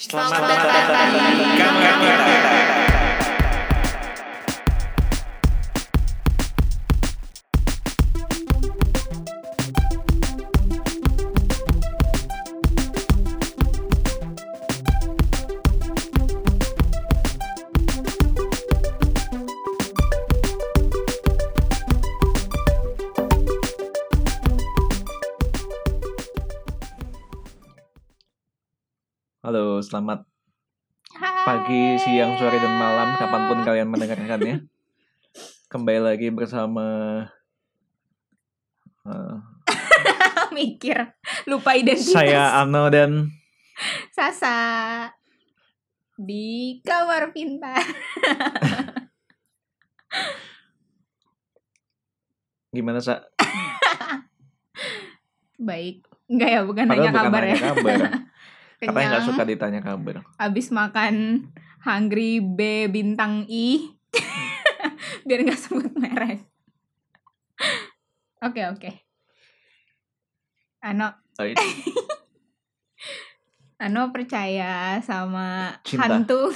Selamat datang di kamar kita. Siang, sore, dan malam, kapan pun kalian mendengarkannya. Kembali lagi bersama eh, mikir lupa identitas saya Ano dan Sasa di kamar pintar gimana sa? baik enggak ya bukan Padahal nanya bukan kabar nanya ya kabar. Katanya nggak Kenyang, suka ditanya kabar. habis makan hungry B bintang I. Biar nggak sebut merek. Oke oke. Ano? Baik. Ano percaya sama Cinta. hantu?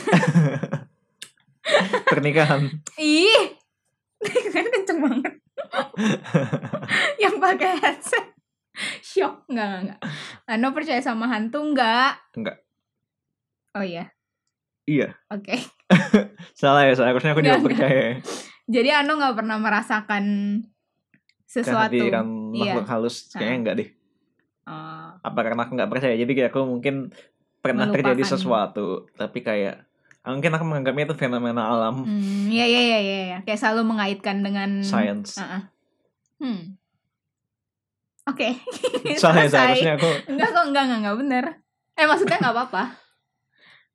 Pernikahan. ih! Kan kenceng banget. Yang pakai headset shock nggak nggak nggak Ano percaya sama hantu nggak Enggak. oh iya Iya, oke salah ya. Seharusnya aku juga Nggak, percaya. jadi Ano nggak pernah merasakan sesuatu Kehadiran Iya. makhluk halus kayaknya enggak deh. Oh, Apa karena aku nggak percaya? Jadi kayak aku mungkin pernah terjadi Melupakan. sesuatu, tapi kayak mungkin aku menganggapnya itu fenomena alam, hmm, iya iya iya iya iya. kayak selalu mengaitkan dengan science. Uh-uh. Hmm. Oke. Soalnya Selesai. seharusnya aku Enggak kok, enggak, enggak, enggak bener. Eh maksudnya enggak apa-apa.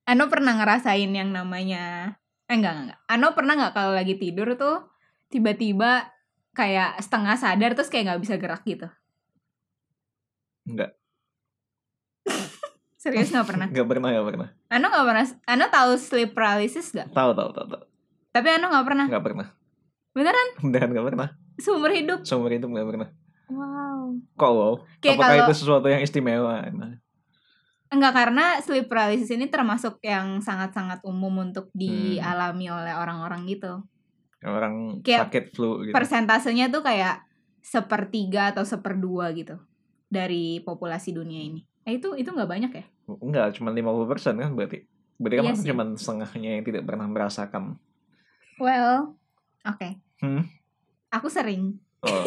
Ano pernah ngerasain yang namanya eh enggak, enggak, enggak. Ano pernah nggak kalau lagi tidur tuh tiba-tiba kayak setengah sadar terus kayak nggak bisa gerak gitu. enggak, Serius nggak pernah? enggak pernah, enggak pernah. Ano nggak pernah? Ano tahu sleep paralysis gak? Tahu, tahu, tahu, tahu. Tapi Ano nggak pernah. Enggak pernah. Beneran? Beneran enggak pernah. Seumur hidup. Seumur hidup enggak pernah. Wow. Kok wow? Kayak Apakah kalau itu sesuatu yang istimewa? Nah, enggak karena sleep paralysis ini termasuk yang sangat-sangat umum untuk Hmm. dialami oleh orang-orang gitu. orang Kayak sakit flu gitu. persentasenya tuh kayak sepertiga atau seperdua gitu dari populasi dunia ini. Eh itu itu nggak banyak ya? Enggak, cuma 50% kan berarti. Berarti kan Iya cuma setengahnya yang tidak pernah merasakan. Well, oke. Hmm? Aku sering. Oh.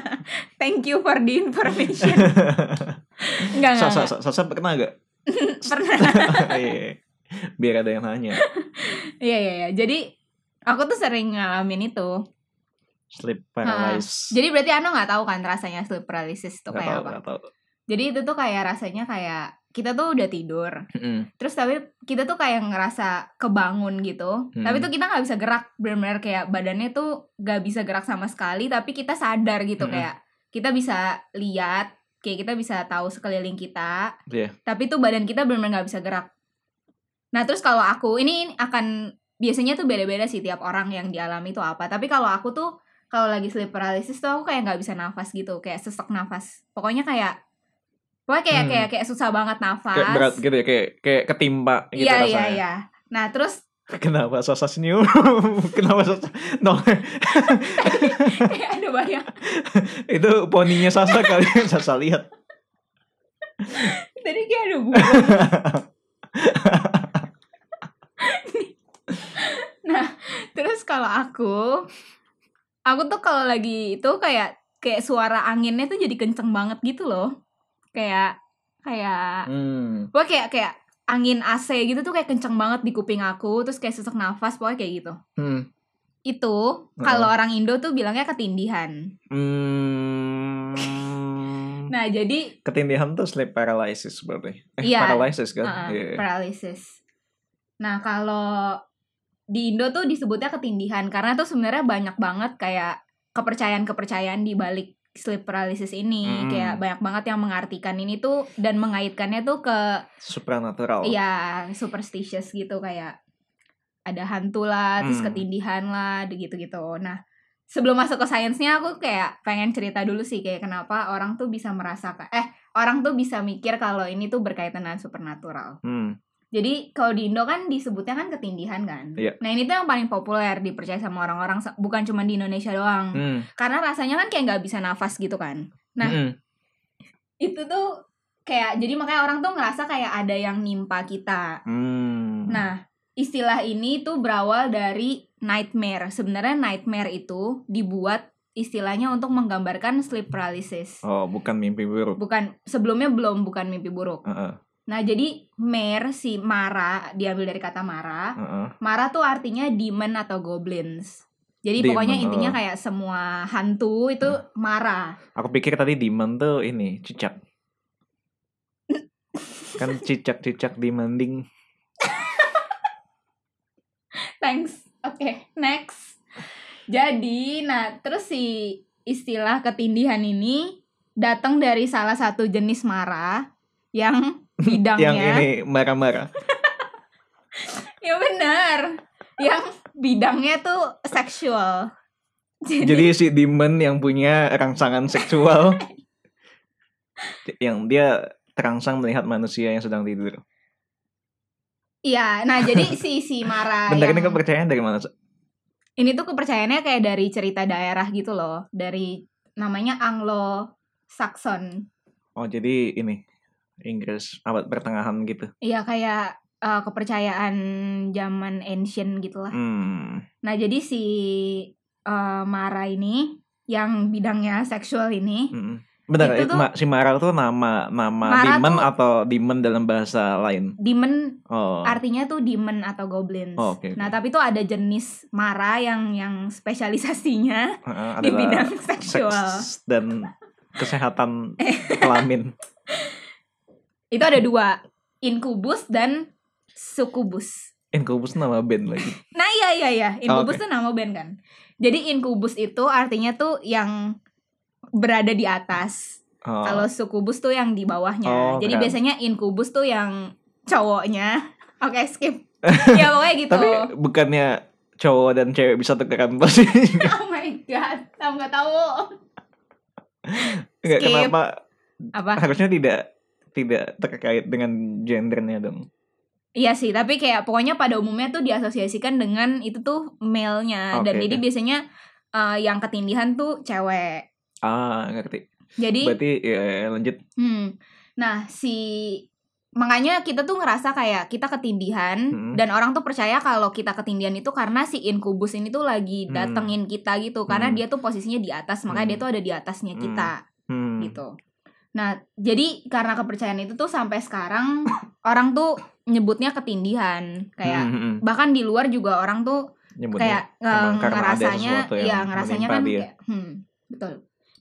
Thank you for the information. Enggak enggak. Sasa, enggak. Sasa, pernah gak? Pernah. Iya. Biar ada yang nanya. Iya iya iya. Jadi aku tuh sering ngalamin itu. Sleep paralysis. Jadi berarti Ano nggak tahu kan rasanya sleep paralysis itu kayak tahu, apa? nggak tahu. Jadi itu tuh kayak rasanya kayak kita tuh udah tidur, Mm-mm. terus tapi kita tuh kayak ngerasa kebangun gitu Hmm. tapi tuh kita nggak bisa gerak benar-benar kayak badannya tuh nggak bisa gerak sama sekali tapi kita sadar gitu Hmm. kayak kita bisa lihat kayak kita bisa tahu sekeliling kita Iya. tapi tuh badan kita benar-benar nggak bisa gerak nah terus kalau aku ini akan biasanya tuh beda-beda sih tiap orang yang dialami itu apa tapi kalau aku tuh kalau lagi sleep paralysis tuh aku kayak nggak bisa nafas gitu kayak sesek nafas pokoknya kayak pokoknya kayak Hmm. kayak kayak susah banget nafas Kayak berat gitu ya, kayak kayak ketimpa gitu iya iya rasanya. iya nah terus Kenapa Sasa senyum? Kenapa Sasa? No, kayak ada bayang itu poninya Sasa kali Sasa lihat. tadi kayak ada bunga nah terus kalau aku aku tuh kalau lagi itu kayak kayak suara anginnya tuh jadi kenceng banget gitu loh kayak kayak Hmm. pokoknya kayak kayak angin AC gitu tuh kayak kenceng banget di kuping aku terus kayak sesak nafas pokoknya kayak gitu Hmm. itu kalau orang Indo tuh bilangnya ketindihan Hmm. nah jadi Ketindihan tuh sleep paralysis berarti. Eh, Iya. paralysis kan? Heeh, Iya. paralysis. Nah, kalau di Indo tuh disebutnya ketindihan karena tuh sebenarnya banyak banget kayak kepercayaan-kepercayaan di balik sleep paralysis ini. Mm-mm. Kayak banyak banget yang mengartikan ini tuh dan mengaitkannya tuh ke Supernatural. ya superstitious gitu kayak ada hantu lah, terus Hmm. ketindihan lah, gitu-gitu. Nah, sebelum masuk ke sainsnya aku kayak pengen cerita dulu sih kayak kenapa orang tuh bisa merasakan eh orang tuh bisa mikir kalau ini tuh berkaitan dengan supernatural. Hmm. Jadi kalau di Indo kan disebutnya kan ketindihan kan. Iya. Nah ini tuh yang paling populer dipercaya sama orang-orang bukan cuma di Indonesia doang. Hmm. Karena rasanya kan kayak nggak bisa nafas gitu kan. Nah Mm-mm. itu tuh kayak jadi makanya orang tuh ngerasa kayak ada yang nimpa kita. Hmm. Nah istilah ini tuh berawal dari nightmare. Sebenarnya nightmare itu dibuat istilahnya untuk menggambarkan sleep paralysis. Oh, bukan mimpi buruk. Bukan sebelumnya belum bukan mimpi buruk. Heeh, Nah, jadi mare si Mara diambil dari kata Mara. heeh. Mara tuh artinya demon atau goblins. Jadi Demon, pokoknya intinya oh. kayak semua hantu itu Mara. Aku pikir tadi demon tuh ini cicak. kan cicak-cicak demanding. Thanks. Oke, next. Jadi, nah terus si istilah ketindihan ini datang dari salah satu jenis Mara yang bidangnya Yang ini marah-marah. ya benar yang bidangnya tuh seksual jadi, Jadi si demon yang punya rangsangan seksual yang dia terangsang melihat manusia yang sedang tidur. iya nah jadi si si Mara Bentar ini yang- kepercayaan dari mana? Ini tuh kepercayaannya kayak dari cerita daerah gitu loh dari namanya Anglo Saxon Oh jadi ini Inggris abad pertengahan gitu. iya kayak eh, kepercayaan zaman ancient gitulah Hmm. nah jadi si eh, Mara ini yang bidangnya seksual ini Mm-mm. Bentar, Itu itu tuh- si Mara tuh nama nama Mara demon tuh- atau demon dalam bahasa lain? demon Oh. artinya tuh demon atau goblins. Oh, oke, oke. Nah, tapi tuh ada jenis Mara yang yang spesialisasinya Heeh, di bidang seksual. seks dan kesehatan kelamin. Itu ada dua, incubus dan succubus. Incubus nama band lagi. Nah, iya iya iya, incubus oke. tuh nama band kan. Jadi incubus itu artinya tuh yang berada di atas. Oh. Kalau succubus tuh yang di bawahnya. Oh, Jadi keren. biasanya incubus tuh yang cowoknya. Oke, skip. ya pokoknya gitu. Tapi bukannya cowok dan cewek bisa tukeran posisinya? oh my god, aku nggak tahu. Enggak Skip. kenapa Apa? harusnya tidak tidak terkait dengan gendernya dong. Iya sih, tapi kayak pokoknya pada umumnya tuh diasosiasikan dengan itu tuh male-nya dan Oke, jadi biasanya eh, yang ketindihan tuh cewek. Ah, ngerti. Jadi, Berarti ya lanjut. hmm, nah si makanya kita tuh ngerasa kayak kita ketindihan Hmm. dan orang tuh percaya kalau kita ketindihan itu karena si incubus ini tuh lagi Hmm. datengin kita gitu karena Hmm. dia tuh posisinya di atas makanya dia Hmm. tuh ada di atasnya Hmm. kita Hmm. gitu. Nah, jadi karena kepercayaan itu tuh sampai sekarang orang tuh nyebutnya ketindihan kayak Hmm, hmm, hmm. bahkan di luar juga orang tuh Nyebutnya kayak ada ngerasanya ya ngerasanya kan dia. kayak hmm betul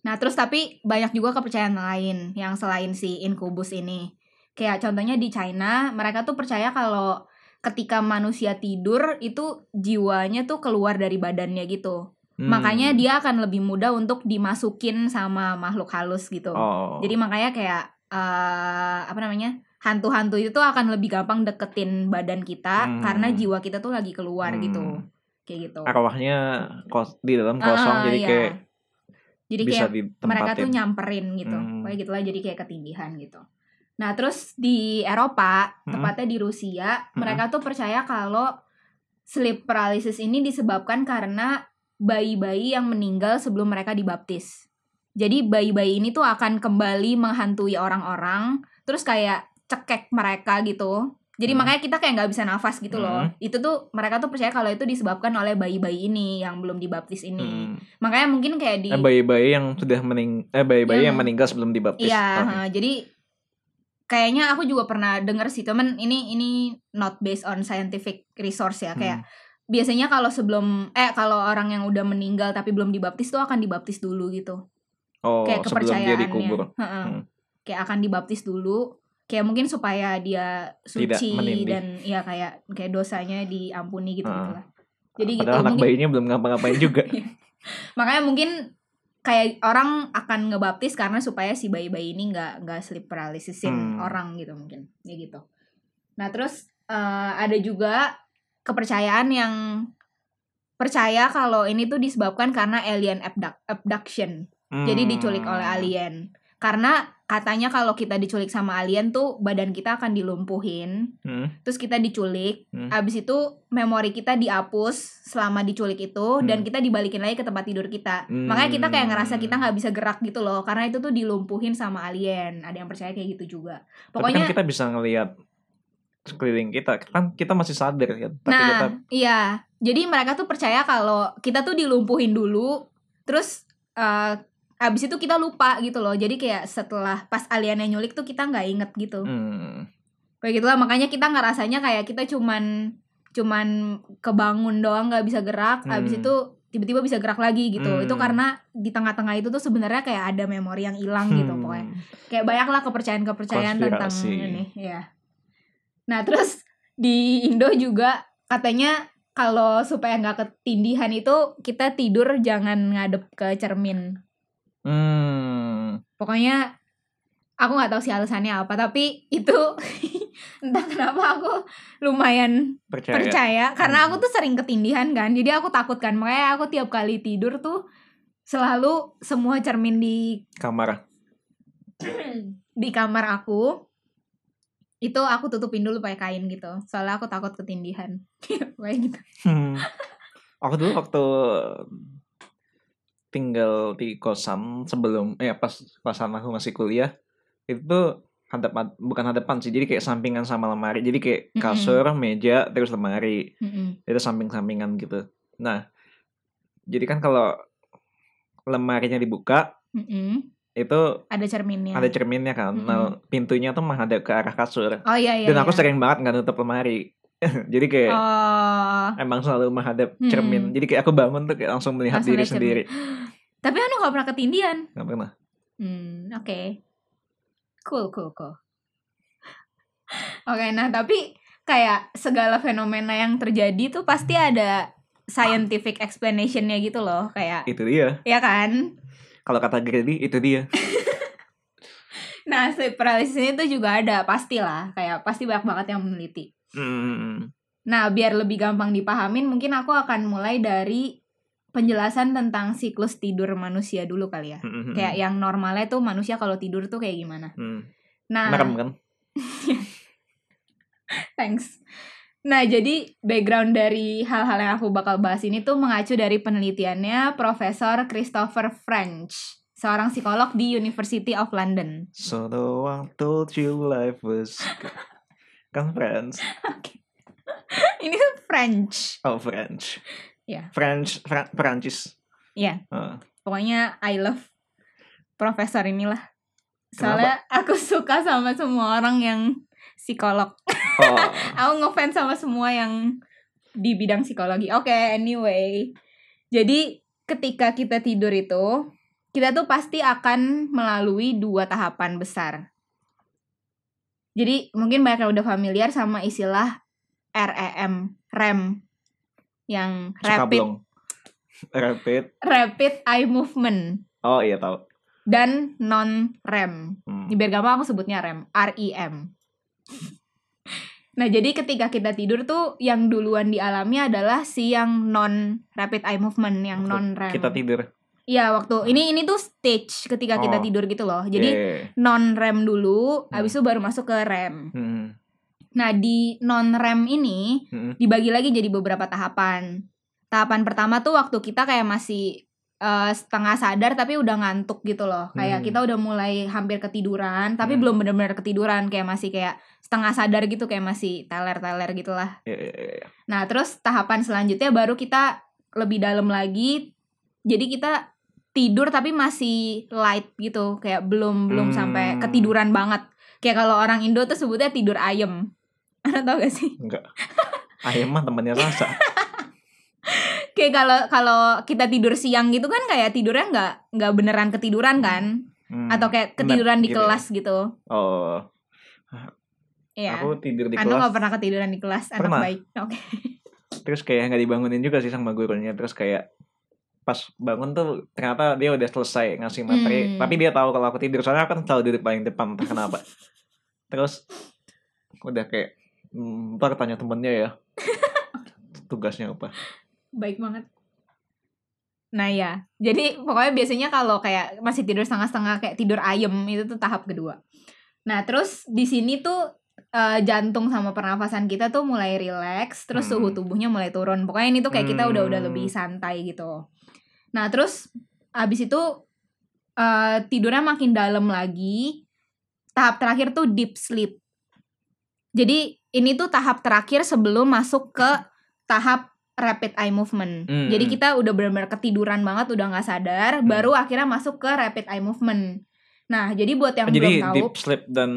nah terus tapi banyak juga kepercayaan lain yang selain si incubus ini kayak contohnya di China mereka tuh percaya kalau ketika manusia tidur itu jiwanya tuh keluar dari badannya gitu Hmm. makanya dia akan lebih mudah untuk dimasukin sama makhluk halus gitu Oh. jadi makanya kayak eh apa namanya hantu-hantu itu tuh akan lebih gampang deketin badan kita Hmm. karena jiwa kita tuh lagi keluar Hmm. gitu kayak gitu arwahnya kos di dalam kosong Ah, jadi iya. kayak jadi bisa kayak ditempatin. mereka tuh nyamperin gitu Hmm. kayak gitulah jadi kayak ketindihan gitu nah terus di Eropa Hmm. tepatnya di Rusia Hmm. mereka tuh percaya kalau sleep paralysis ini disebabkan karena bayi-bayi yang meninggal sebelum mereka dibaptis. Jadi bayi-bayi ini tuh akan kembali menghantui orang-orang terus kayak cekek mereka gitu. Jadi Hmm. makanya kita kayak nggak bisa nafas gitu loh. Hmm. itu tuh mereka tuh percaya kalau itu disebabkan oleh bayi-bayi ini yang belum dibaptis ini. Hmm. makanya mungkin kayak di Eh, bayi-bayi yang sudah mening eh bayi-bayi yang, Yang- meninggal sebelum dibaptis. Iya, ha, jadi kayaknya aku juga pernah denger sih temen ini ini not based on scientific resource ya. Kayak biasanya kalau sebelum eh kalau orang yang udah meninggal tapi belum dibaptis tuh akan dibaptis dulu gitu Oh, kayak sebelum dia kepercayaannya dikubur. Heeh. Hmm. kayak akan dibaptis dulu kayak mungkin supaya dia suci dan ya kayak kayak dosanya diampuni gitu Ah. lah jadi gitu Padahal anak mungkin bayinya belum ngapa-ngapain juga. makanya mungkin kayak orang akan ngebaptis karena supaya si bayi-bayi ini nggak nggak sleep paralysisin Hmm. orang gitu mungkin ya gitu nah terus eh, ada juga kepercayaan yang percaya kalau ini tuh disebabkan karena alien abduct- abduction jadi Hmm. diculik oleh alien karena katanya kalau kita diculik sama alien tuh badan kita akan dilumpuhin, Hmm. terus kita diculik, Hmm. abis itu memori kita dihapus selama diculik itu dan Hmm. kita dibalikin lagi ke tempat tidur kita. Hmm. Makanya kita kayak ngerasa kita nggak bisa gerak gitu loh, karena itu tuh dilumpuhin sama alien. Ada yang percaya kayak gitu juga. Tapi Pokoknya kan kita bisa ngelihat sekeliling kita. Kan kita masih sadar kan. Tapi Nah, kita iya. Jadi mereka tuh percaya kalau kita tuh dilumpuhin dulu, terus eh, abis itu kita lupa gitu loh. Jadi kayak setelah pas aliennya nyulik tuh kita nggak inget gitu. hmm. Kayak gitulah makanya kita ngerasanya kayak kita cuman cuman kebangun doang nggak bisa gerak, abis Hmm. itu tiba-tiba bisa gerak lagi gitu. Hmm. Itu karena di tengah-tengah itu tuh sebenarnya kayak ada memori yang hilang gitu Hmm. pokoknya kayak banyak lah kepercayaan-kepercayaan tentang Konspirasi. ini ya nah terus di Indo juga katanya kalau supaya nggak ketindihan itu kita tidur jangan ngadep ke cermin Hmm. pokoknya aku nggak tahu sih alasannya apa tapi itu entah kenapa aku lumayan Percaya. percaya karena Hmm. aku tuh sering ketindihan kan jadi aku takut kan makanya aku tiap kali tidur tuh selalu semua cermin di Kamar. di kamar aku itu aku tutupin dulu pakai kain gitu. Soalnya aku takut ketindihan. Kayak gitu. Hmm. Aku dulu waktu tinggal di kosan sebelum eh pas kosan aku masih kuliah itu tuh hadapan bukan hadapan sih jadi kayak sampingan sama lemari. Jadi kayak kasur meja terus lemari. Mm-mm. itu samping-sampingan gitu. Nah jadi kan kalau lemarinya dibuka Mm-mm. Itu ada cerminnya. ada cerminnya kan. Nah pintunya tuh menghadap ke arah kasur. Oh iya iya dan aku iya. sering banget nggak nutup lemari. Jadi kayak oh. emang selalu menghadap Hmm. cermin. Jadi kayak aku bangun tuh kayak langsung melihat Langsung diri sendiri. Tapi anu nggak pernah ketindihan nggak pernah. Hmm oke. Cool cool cool. Oke nah tapi kayak segala fenomena yang terjadi tuh pasti ada scientific explanationnya gitu loh kayak itu dia. Ya kan kalau kata Grady itu dia Nah, sleep paralysis ini tuh juga ada, pastilah. Kayak pasti banyak banget yang meneliti. Hmm. Nah, biar lebih gampang dipahamin, mungkin aku akan mulai dari penjelasan tentang siklus tidur manusia dulu kali ya. Hmm. Kayak yang normalnya tuh manusia kalau tidur tuh kayak gimana. Hmm. Nah, merem kan thanks. Nah, jadi background dari hal-hal yang aku bakal bahas ini tuh mengacu dari penelitiannya Profesor Christopher French, seorang psikolog di University of London. so the one told you life was kan French ini tuh French. oh French Ya. French Fra Perancis Iya. Ah. pokoknya I love profesor inilah soalnya aku suka sama semua orang yang psikolog. Oh. Aku ngefans sama semua yang di bidang psikologi. Oke anyway. Jadi ketika kita tidur itu kita tuh pasti akan melalui dua tahapan besar. Jadi mungkin banyak yang udah familiar sama istilah REM REM yang rapid rapid. Rapid eye movement. Oh iya tahu. Dan non REM. Hmm. Biar gampang aku sebutnya REM, REM. Nah, jadi ketika kita tidur tuh yang duluan dialami adalah si yang non rapid eye movement, yang Waktu non REM. kita tidur Iya, waktu ini ini tuh stage ketika kita Oh. tidur gitu loh. Jadi Yeah. non REM dulu, Hmm. habis itu baru masuk ke REM. Hmm. Nah, di non REM ini Hmm. dibagi lagi jadi beberapa tahapan. Tahapan pertama tuh waktu kita kayak masih eh, setengah sadar tapi udah ngantuk gitu loh. Kayak Hmm. kita udah mulai hampir ketiduran tapi Hmm. belum benar-benar ketiduran kayak masih kayak setengah sadar gitu kayak masih teler-teler gitulah. Iya, iya, iya. Nah, terus tahapan selanjutnya baru kita lebih dalam lagi. Jadi kita tidur tapi masih light gitu, kayak belum belum Hmm. sampai ketiduran banget. Kayak kalau orang Indo tuh sebutnya tidur ayem. Anda tau gak sih? enggak ayam mah temannya rasa kayak kalau kalau kita tidur siang gitu kan kayak tidurnya nggak nggak beneran ketiduran kan? Hmm. atau kayak ketiduran Nap di gitu ya? kelas gitu. Oh. Iya. aku tidur di kelas. nggak pernah ketiduran di kelas anak Pernah. baik. Oke. Terus kayak nggak dibangunin juga sih sama gurunya. Terus kayak pas bangun tuh ternyata dia udah selesai ngasih materi. Hmm. tapi dia tahu kalau aku tidur. Soalnya aku kan selalu duduk paling depan entah kenapa. Terus udah kayak hmm, ntar tanya temennya ya. Tugasnya apa baik banget Nah ya, jadi pokoknya biasanya kalau kayak masih tidur setengah-setengah kayak tidur ayem itu tuh tahap kedua. Nah terus di sini tuh eh, jantung sama pernafasan kita tuh mulai rileks, terus Hmm. suhu tubuhnya mulai turun. Pokoknya ini tuh kayak kita udah udah Hmm. lebih santai gitu. Nah terus abis itu eh, tidurnya makin dalam lagi. Tahap terakhir tuh deep sleep. Jadi ini tuh tahap terakhir sebelum masuk ke tahap rapid eye movement. Hmm. Jadi kita udah benar-benar ketiduran banget, udah nggak sadar, Hmm. baru akhirnya masuk ke rapid eye movement. Nah, jadi buat yang Oh, Jadi belum tahu, deep sleep dan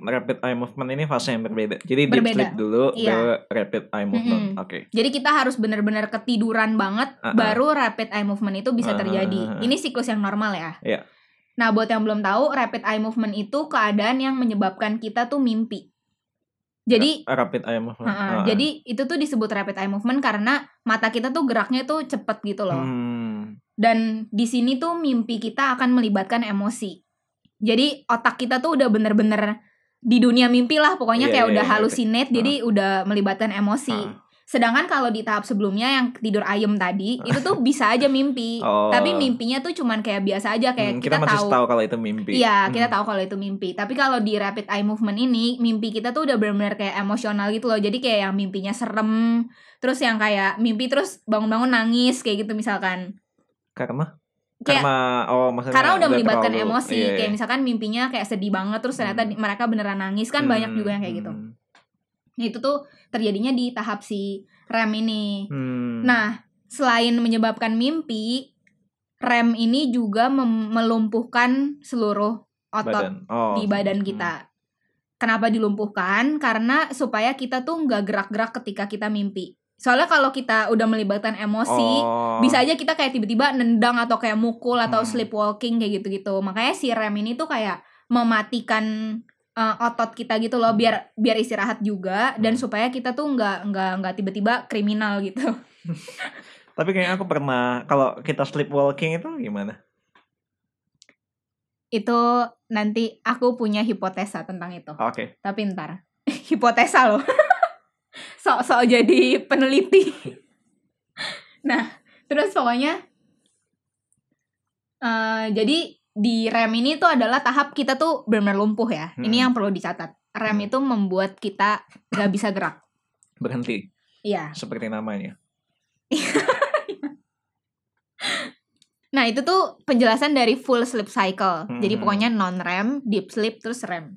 rapid eye movement ini fase yang berbeda. Jadi deep Berbeda. sleep dulu, Iya. baru rapid eye movement. Mm-mm. Oke. jadi kita harus benar-benar ketiduran banget, Ah, ah. baru rapid eye movement itu bisa Ah, ah, terjadi. Ini siklus yang normal ya. Iya. Nah, buat yang belum tahu, rapid eye movement itu keadaan yang menyebabkan kita tuh mimpi. Jadi rapid eye movement. Heeh, Ah. Jadi itu tuh disebut rapid eye movement karena mata kita tuh geraknya tuh cepet gitu loh. Hmm. Dan di sini tuh mimpi kita akan melibatkan emosi. Jadi otak kita tuh udah bener-bener di dunia mimpi lah pokoknya Iya, kayak iya, udah iya, halusinate jadi udah melibatkan emosi. Ah. Sedangkan kalau di tahap sebelumnya yang tidur ayem tadi itu tuh bisa aja mimpi. Oh. Tapi mimpinya tuh cuman kayak biasa aja kayak Hmm, kita, kita, masih tahu tahu kalau itu mimpi. Iya, Hmm. kita tahu kalau itu mimpi. Tapi kalau di rapid eye movement ini, mimpi kita tuh udah benar-benar kayak emosional gitu loh. Jadi kayak yang mimpinya serem, terus yang kayak mimpi terus bangun-bangun nangis kayak gitu misalkan. Karena Kayak karena oh maksudnya karena udah melibatkan terlalu- emosi, iya, iya. kayak misalkan mimpinya kayak sedih banget terus ternyata Hmm. mereka beneran nangis kan banyak juga yang kayak gitu. Hmm. Nah, itu tuh terjadinya di tahap si REM ini. Hmm. Nah, selain menyebabkan mimpi, REM ini juga melumpuhkan seluruh otot badan. Oh. di badan hmm. kita. Kenapa dilumpuhkan? Karena supaya kita tuh nggak gerak-gerak ketika kita mimpi. Soalnya kalau kita udah melibatkan emosi, Oh. bisa aja kita kayak tiba-tiba nendang atau kayak mukul atau Hmm. sleepwalking kayak gitu-gitu. Makanya si REM ini tuh kayak mematikan uh, otot kita gitu loh biar biar istirahat juga dan Hmm. supaya kita tuh nggak nggak nggak tiba-tiba kriminal gitu. Tapi kayaknya aku pernah kalau kita sleepwalking itu gimana? Itu nanti aku punya hipotesa tentang itu. Oke. Tapi ntar hipotesa loh. Sok-sok jadi peneliti. nah, terus pokoknya eh jadi di REM ini tuh adalah tahap kita tuh benar-benar lumpuh ya. Ini Hmm. yang perlu dicatat. REM Hmm. itu membuat kita gak bisa gerak. Berhenti Iya. seperti namanya. Nah, itu tuh penjelasan dari full sleep cycle. Jadi Hmm. pokoknya non REM, deep sleep terus REM.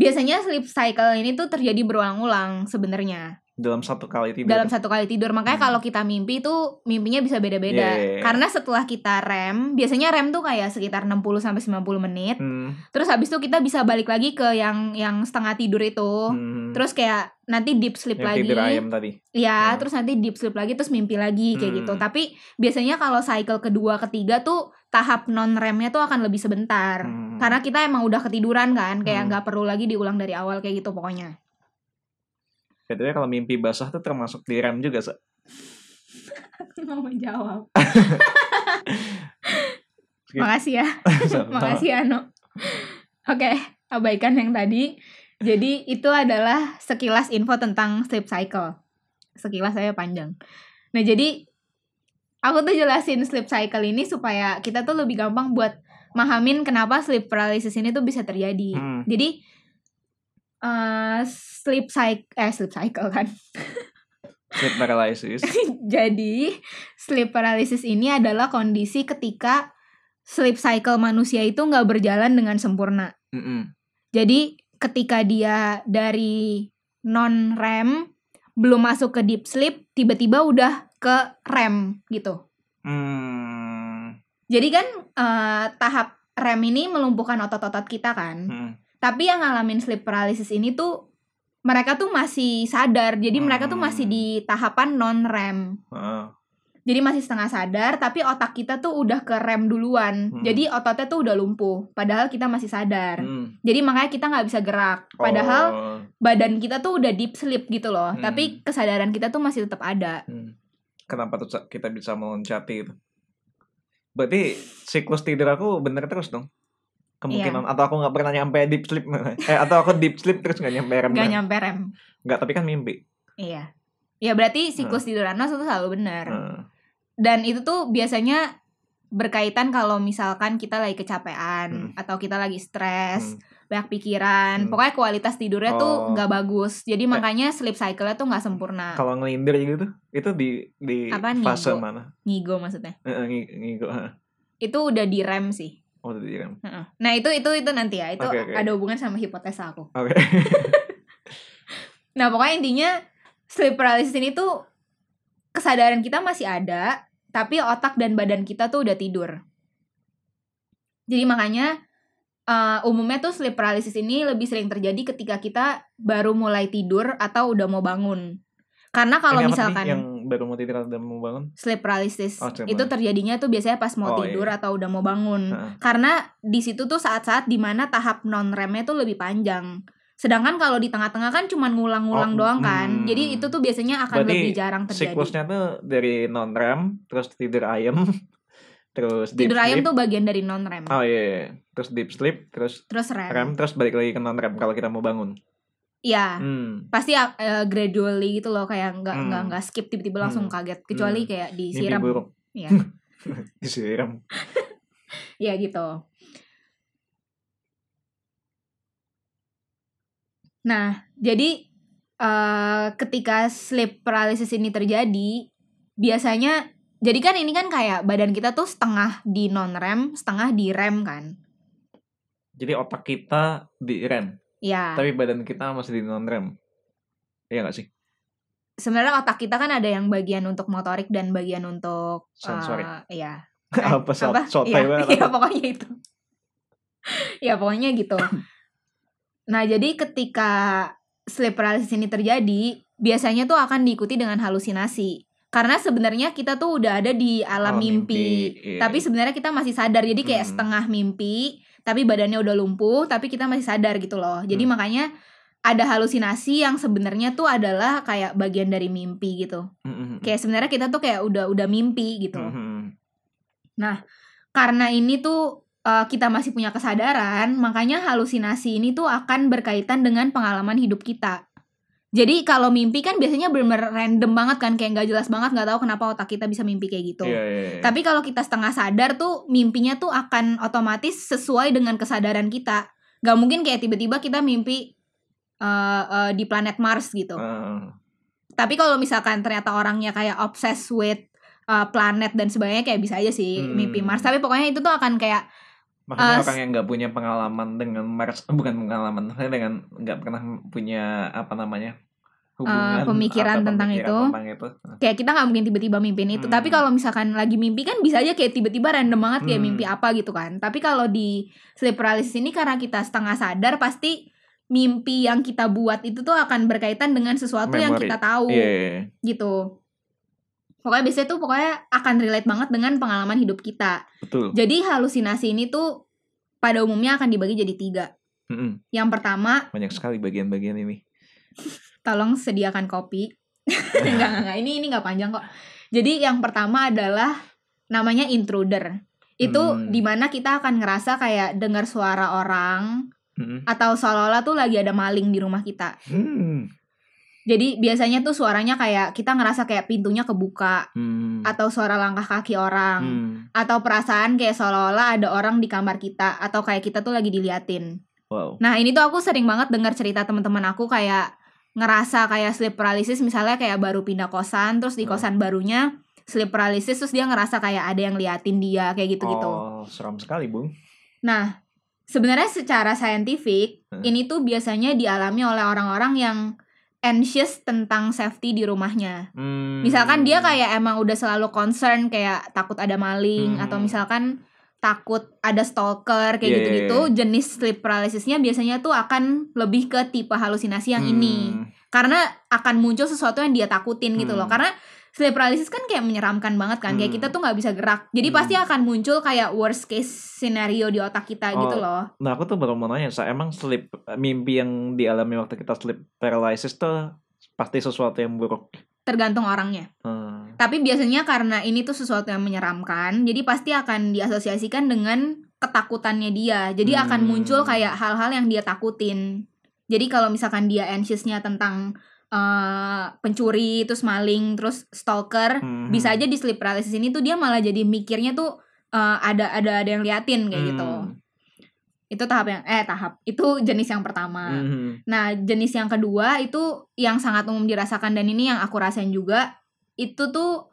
Biasanya sleep cycle ini tuh terjadi berulang-ulang sebenarnya. Dalam satu kali tidur. dalam satu kali tidur makanya Hmm. kalau kita mimpi tuh mimpinya bisa beda-beda Iya, iya, iya. karena setelah kita rem biasanya rem tuh kayak sekitar 60 sampai 90 menit Hmm. terus habis itu kita bisa balik lagi ke yang yang setengah tidur itu Hmm. terus kayak nanti deep sleep yang lagi tidur ayam tadi. ya Hmm. terus nanti deep sleep lagi terus mimpi lagi kayak gitu Hmm. tapi biasanya kalau cycle kedua ketiga tuh tahap non remnya tuh akan lebih sebentar Hmm. karena kita emang udah ketiduran kan kayak Hmm. nggak perlu lagi diulang dari awal kayak gitu pokoknya Btw kalau mimpi basah tuh termasuk di rem juga, Sa. mau menjawab makasih ya. Makasih Ano. Oke, abaikan yang tadi. Jadi itu adalah sekilas info tentang sleep cycle. Sekilas saya panjang. Nah, jadi aku tuh jelasin sleep cycle ini supaya kita tuh lebih gampang buat mahamin kenapa sleep paralysis ini tuh bisa terjadi. Hmm. Jadi eh sleep cycle eh sleep cycle kan. Sleep paralysis. Jadi, sleep paralysis ini adalah kondisi ketika sleep cycle manusia itu nggak berjalan dengan sempurna. Mm-mm. Jadi, ketika dia dari non REM belum masuk ke deep sleep, tiba-tiba udah ke REM gitu. Hmm. Jadi kan eh, tahap REM ini melumpuhkan otot-otot kita kan. Hmm. Tapi yang ngalamin sleep paralysis ini tuh mereka tuh masih sadar. Jadi mereka tuh Hmm. masih di tahapan non REM. Heeh. Jadi masih setengah sadar, tapi otak kita tuh udah ke rem duluan. Hmm. Jadi ototnya tuh udah lumpuh, padahal kita masih sadar. Hmm. Jadi makanya kita nggak bisa gerak. Padahal Oh. badan kita tuh udah deep sleep gitu loh. Hmm. Tapi kesadaran kita tuh masih tetap ada. Hmm. Kenapa tuh kita bisa meloncati itu? Berarti siklus tidur aku bener terus dong? Kemungkinan Iya. atau aku nggak pernah nyampe deep sleep eh atau aku deep sleep terus nggak nyampe rem Nggak nyampe rem. nggak tapi kan mimpi Iya. Ya berarti siklus tidur Anas itu selalu benar. Hmm. dan itu tuh biasanya berkaitan kalau misalkan kita lagi kecapean Hmm. atau kita lagi stres, Hmm. banyak pikiran. Hmm. Pokoknya kualitas tidurnya Oh. tuh nggak bagus. Jadi makanya sleep cycle-nya tuh nggak sempurna. Kalau ngelindir gitu, itu di di Apa, fase ngigo? mana? Ngigo maksudnya. Eh, eh, ngi- ngigo. Itu udah di REM sih. Oh, itu direm. Heeh. Nah, itu itu itu nanti ya. Itu Oke, oke. ada hubungan sama hipotesa aku. Oke. Nah, pokoknya intinya sleep paralysis ini tuh kesadaran kita masih ada, tapi otak dan badan kita tuh udah tidur. Jadi makanya eh, umumnya tuh sleep paralysis ini lebih sering terjadi ketika kita baru mulai tidur atau udah mau bangun. Karena kalau tadi misalkan yang baru mau tidur dan mau bangun. sleep paralysis Oh, sleep itu terjadinya tuh biasanya pas mau Oh, tidur iya. atau udah mau bangun. Karena di situ tuh saat-saat di mana tahap non remnya tuh lebih panjang. Sedangkan kalau di tengah-tengah kan cuma ngulang-ngulang Oh, doang kan. hmm. Jadi itu tuh biasanya akan Berarti lebih jarang terjadi. Siklusnya tuh dari non rem, terus tidur ayam, terus deep Tidur ayam sleep. tuh bagian dari non rem. Oh iya, iya. terus deep sleep, terus Terus rem. rem, terus balik lagi ke non rem kalau kita mau bangun. Iya. Hmm. Pasti uh, gradually gitu loh kayak nggak Hmm. nggak nggak skip tiba-tiba langsung Hmm. kaget kecuali Hmm. kayak Mimpi disiram. buruk. Iya. Disiram. Iya gitu. Nah, jadi eh ketika sleep paralysis ini terjadi, biasanya jadi kan ini kan kayak badan kita tuh setengah di non rem, setengah di rem kan. Jadi otak kita di rem, Ya, tapi badan kita masih di non rem. Iya gak sih? sebenarnya otak kita kan ada yang bagian untuk motorik dan bagian untuk Sensorik. eh, iya. apa so apa? sotoy Iya, banget. iya, pokoknya itu. ya pokoknya gitu. Nah, jadi ketika sleep paralysis ini terjadi, biasanya tuh akan diikuti dengan halusinasi. Karena sebenarnya kita tuh udah ada di alam Oh, mimpi. iya. Tapi sebenarnya kita masih sadar. Jadi kayak Hmm. setengah mimpi, tapi badannya udah lumpuh, tapi kita masih sadar gitu loh. Jadi Hmm. makanya ada halusinasi yang sebenarnya tuh adalah kayak bagian dari mimpi gitu. Mm-mm. Kayak sebenarnya kita tuh kayak udah udah mimpi gitu Mm-mm. karena ini tuh uh, kita masih punya kesadaran, makanya halusinasi ini tuh akan berkaitan dengan pengalaman hidup kita. Jadi kalau mimpi kan biasanya bener-bener random banget kan, kayak nggak jelas banget, nggak tahu kenapa otak kita bisa mimpi kayak gitu. Iya, iya, iya. Tapi kalau kita setengah sadar tuh mimpinya tuh akan otomatis sesuai dengan kesadaran kita. Gak mungkin kayak tiba-tiba kita mimpi uh, uh, di planet Mars gitu. Heeh. Tapi kalau misalkan ternyata orangnya kayak obsessed with uh, planet dan sebagainya kayak bisa aja sih Hmm. mimpi Mars. Tapi pokoknya itu tuh akan kayak Maksudnya Uh, orang yang nggak punya pengalaman dengan Mars, bukan pengalaman, maksudnya dengan nggak pernah punya apa namanya hubungan Uh, pemikiran atau tentang pemikiran itu. tentang itu. kayak kita nggak mungkin tiba-tiba mimpin itu. Hmm. Tapi kalau misalkan lagi mimpi kan bisa aja kayak tiba-tiba random banget kayak Hmm. mimpi apa gitu kan. Tapi kalau di sleep paralysis ini karena kita setengah sadar pasti mimpi yang kita buat itu tuh akan berkaitan dengan sesuatu yang Memori. kita tahu Iya, iya, iya. gitu. Pokoknya biasanya tuh pokoknya akan relate banget dengan pengalaman hidup kita. betul. Jadi halusinasi ini tuh pada umumnya akan dibagi jadi tiga. Mm-mm. Yang pertama, Banyak sekali bagian-bagian ini. tolong sediakan kopi. enggak, enggak, enggak. Ini ini enggak panjang kok. Jadi yang pertama adalah namanya intruder. Itu Hmm. di mana kita akan ngerasa kayak dengar suara orang atau seolah-olah tuh lagi ada maling di rumah kita. Hmm. Jadi biasanya tuh suaranya kayak kita ngerasa kayak pintunya kebuka Hmm. atau suara langkah kaki orang Hmm. atau perasaan kayak seolah-olah ada orang di kamar kita atau kayak kita tuh lagi diliatin. Wow. Nah ini tuh aku sering banget dengar cerita teman-teman aku kayak ngerasa kayak sleep paralysis misalnya kayak baru pindah kosan terus di kosan barunya sleep paralysis terus dia ngerasa kayak ada yang liatin dia kayak gitu-gitu. Oh, seram sekali, Bung. Nah sebenarnya secara saintifik Hmm. ini tuh biasanya dialami oleh orang-orang yang anxious tentang safety di rumahnya. Hmm. Misalkan dia kayak emang udah selalu concern kayak takut ada maling Hmm. atau misalkan takut ada stalker kayak Iya, gitu-gitu, iya, jenis sleep paralysisnya biasanya tuh akan lebih ke tipe halusinasi yang Hmm. ini. Karena akan muncul sesuatu yang dia takutin gitu loh. Hmm. Karena sleep paralysis kan kayak menyeramkan banget kan. Kayak Hmm. kita tuh nggak bisa gerak. Jadi Hmm. pasti akan muncul kayak worst case scenario di otak kita gitu Oh. loh. Nah, aku tuh baru mau nanya, Sa, emang sleep mimpi yang dialami waktu kita sleep paralysis tuh pasti sesuatu yang buruk. Tergantung orangnya. Hmm. Tapi biasanya karena ini tuh sesuatu yang menyeramkan, jadi pasti akan diasosiasikan dengan ketakutannya dia. Jadi akan Hmm. muncul kayak hal-hal yang dia takutin. Jadi kalau misalkan dia anxiousnya tentang eh, pencuri terus maling terus stalker Mhm. bisa aja di sleep paralysis ini tuh dia malah jadi mikirnya tuh eh, ada ada ada yang liatin kayak gitu Hmm. itu tahap yang eh tahap itu jenis yang pertama Mhm. nah jenis yang kedua itu yang sangat umum dirasakan dan ini yang aku rasain juga itu tuh